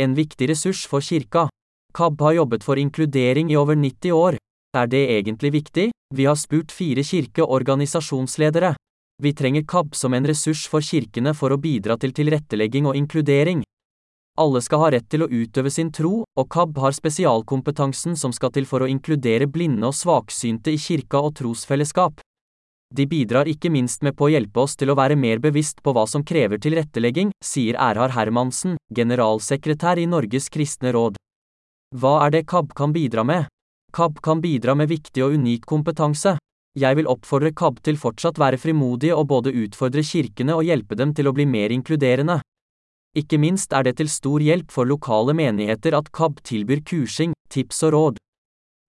En viktig ressurs for kirka. KAB har jobbet for inkludering i over 90 år. Er det egentlig viktig? Vi har spurt fire kirkeorganisasjonsledere. Vi trenger KAB som en ressurs for kirkene for å bidra til tilrettelegging og inkludering. Alle skal ha rett til å utøve sin tro, og KAB har spesialkompetansen som skal til for å inkludere blinde og svaksynte i kirka og trosfellesskap. De bidrar ikke minst med på å hjelpe oss til å være mer bevisst på hva som krever tilrettelegging, sier Erhard Hermansen, generalsekretær i Norges kristne råd. Hva er det KAB kan bidra med? KAB kan bidra med viktig og unik kompetanse. Jeg vil oppfordre KAB til fortsatt være frimodige og både utfordre kirkene og hjelpe dem til å bli mer inkluderende. Ikke minst er det til stor hjelp for lokale menigheter at KAB tilbyr kursing, tips og råd.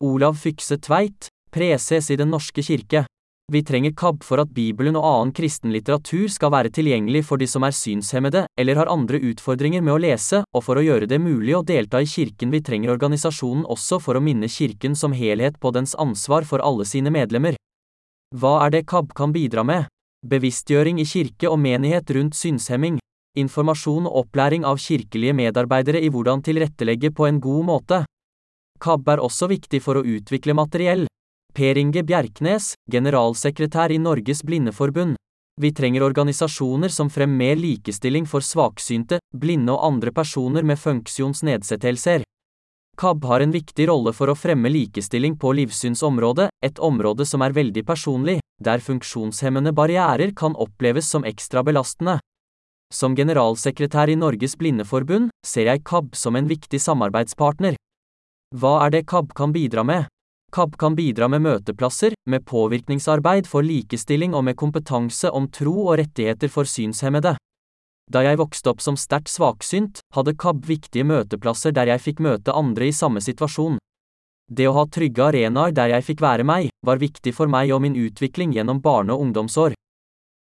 Olav Fykse Tveit, preses i Den norske kirke. Vi trenger KAB for at Bibelen og annen kristen litteratur skal være tilgjengelig for de som er synshemmede eller har andre utfordringer med å lese, og for å gjøre det mulig å delta i kirken vi trenger organisasjonen også for å minne kirken som helhet på dens ansvar for alle sine medlemmer. Hva er det KAB kan bidra med? Bevisstgjøring i kirke og menighet rundt synshemming. Informasjon og opplæring av kirkelige medarbeidere i hvordan tilrettelegge på en god måte. KAB er også viktig for å utvikle materiell. Per Inge Bjerknes, generalsekretær i Norges Blindeforbund. Vi trenger organisasjoner som fremmer mer likestilling for svaksynte, blinde og andre personer med funksjonsnedsettelser. KAB har en viktig rolle for å fremme likestilling på livssynsområdet, et område som er veldig personlig, der funksjonshemmende barrierer kan oppleves som ekstra belastende. Som generalsekretær i Norges Blindeforbund ser jeg KAB som en viktig samarbeidspartner. Hva er det KAB kan bidra med? KAB kan bidra med møteplasser, med påvirkningsarbeid for likestilling og med kompetanse om tro og rettigheter for synshemmede. Da jeg vokste opp som sterkt svaksynt, hadde KAB viktige møteplasser der jeg fikk møte andre i samme situasjon. Det å ha trygge arenaer der jeg fikk være meg, var viktig for meg og min utvikling gjennom barne- og ungdomsår.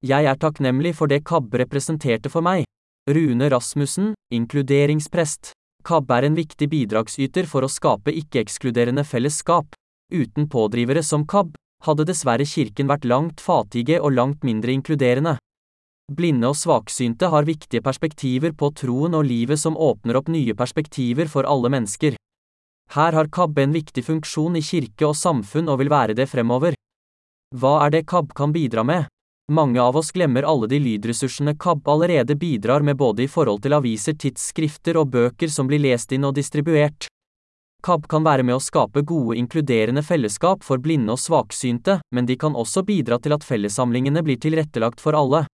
Jeg er takknemlig for det KAB representerte for meg. Rune Rasmussen, inkluderingsprest. KAB er en viktig bidragsyter for å skape ikke-ekskluderende fellesskap. Uten pådrivere som KAB, hadde dessverre kirken vært langt fatige og langt mindre inkluderende. Blinde og svaksynte har viktige perspektiver på troen og livet som åpner opp nye perspektiver for alle mennesker. Her har KAB en viktig funksjon i kirke og samfunn og vil være det fremover. Hva er det KAB kan bidra med? Mange av oss glemmer alle de lydressursene KAB allerede bidrar med både i forhold til aviser, tidsskrifter og bøker som blir lest inn og distribuert. KAB kan være med å skape gode inkluderende fellesskap for blinde og svaksynte, men de kan også bidra til at fellessamlingene blir tilrettelagt for alle.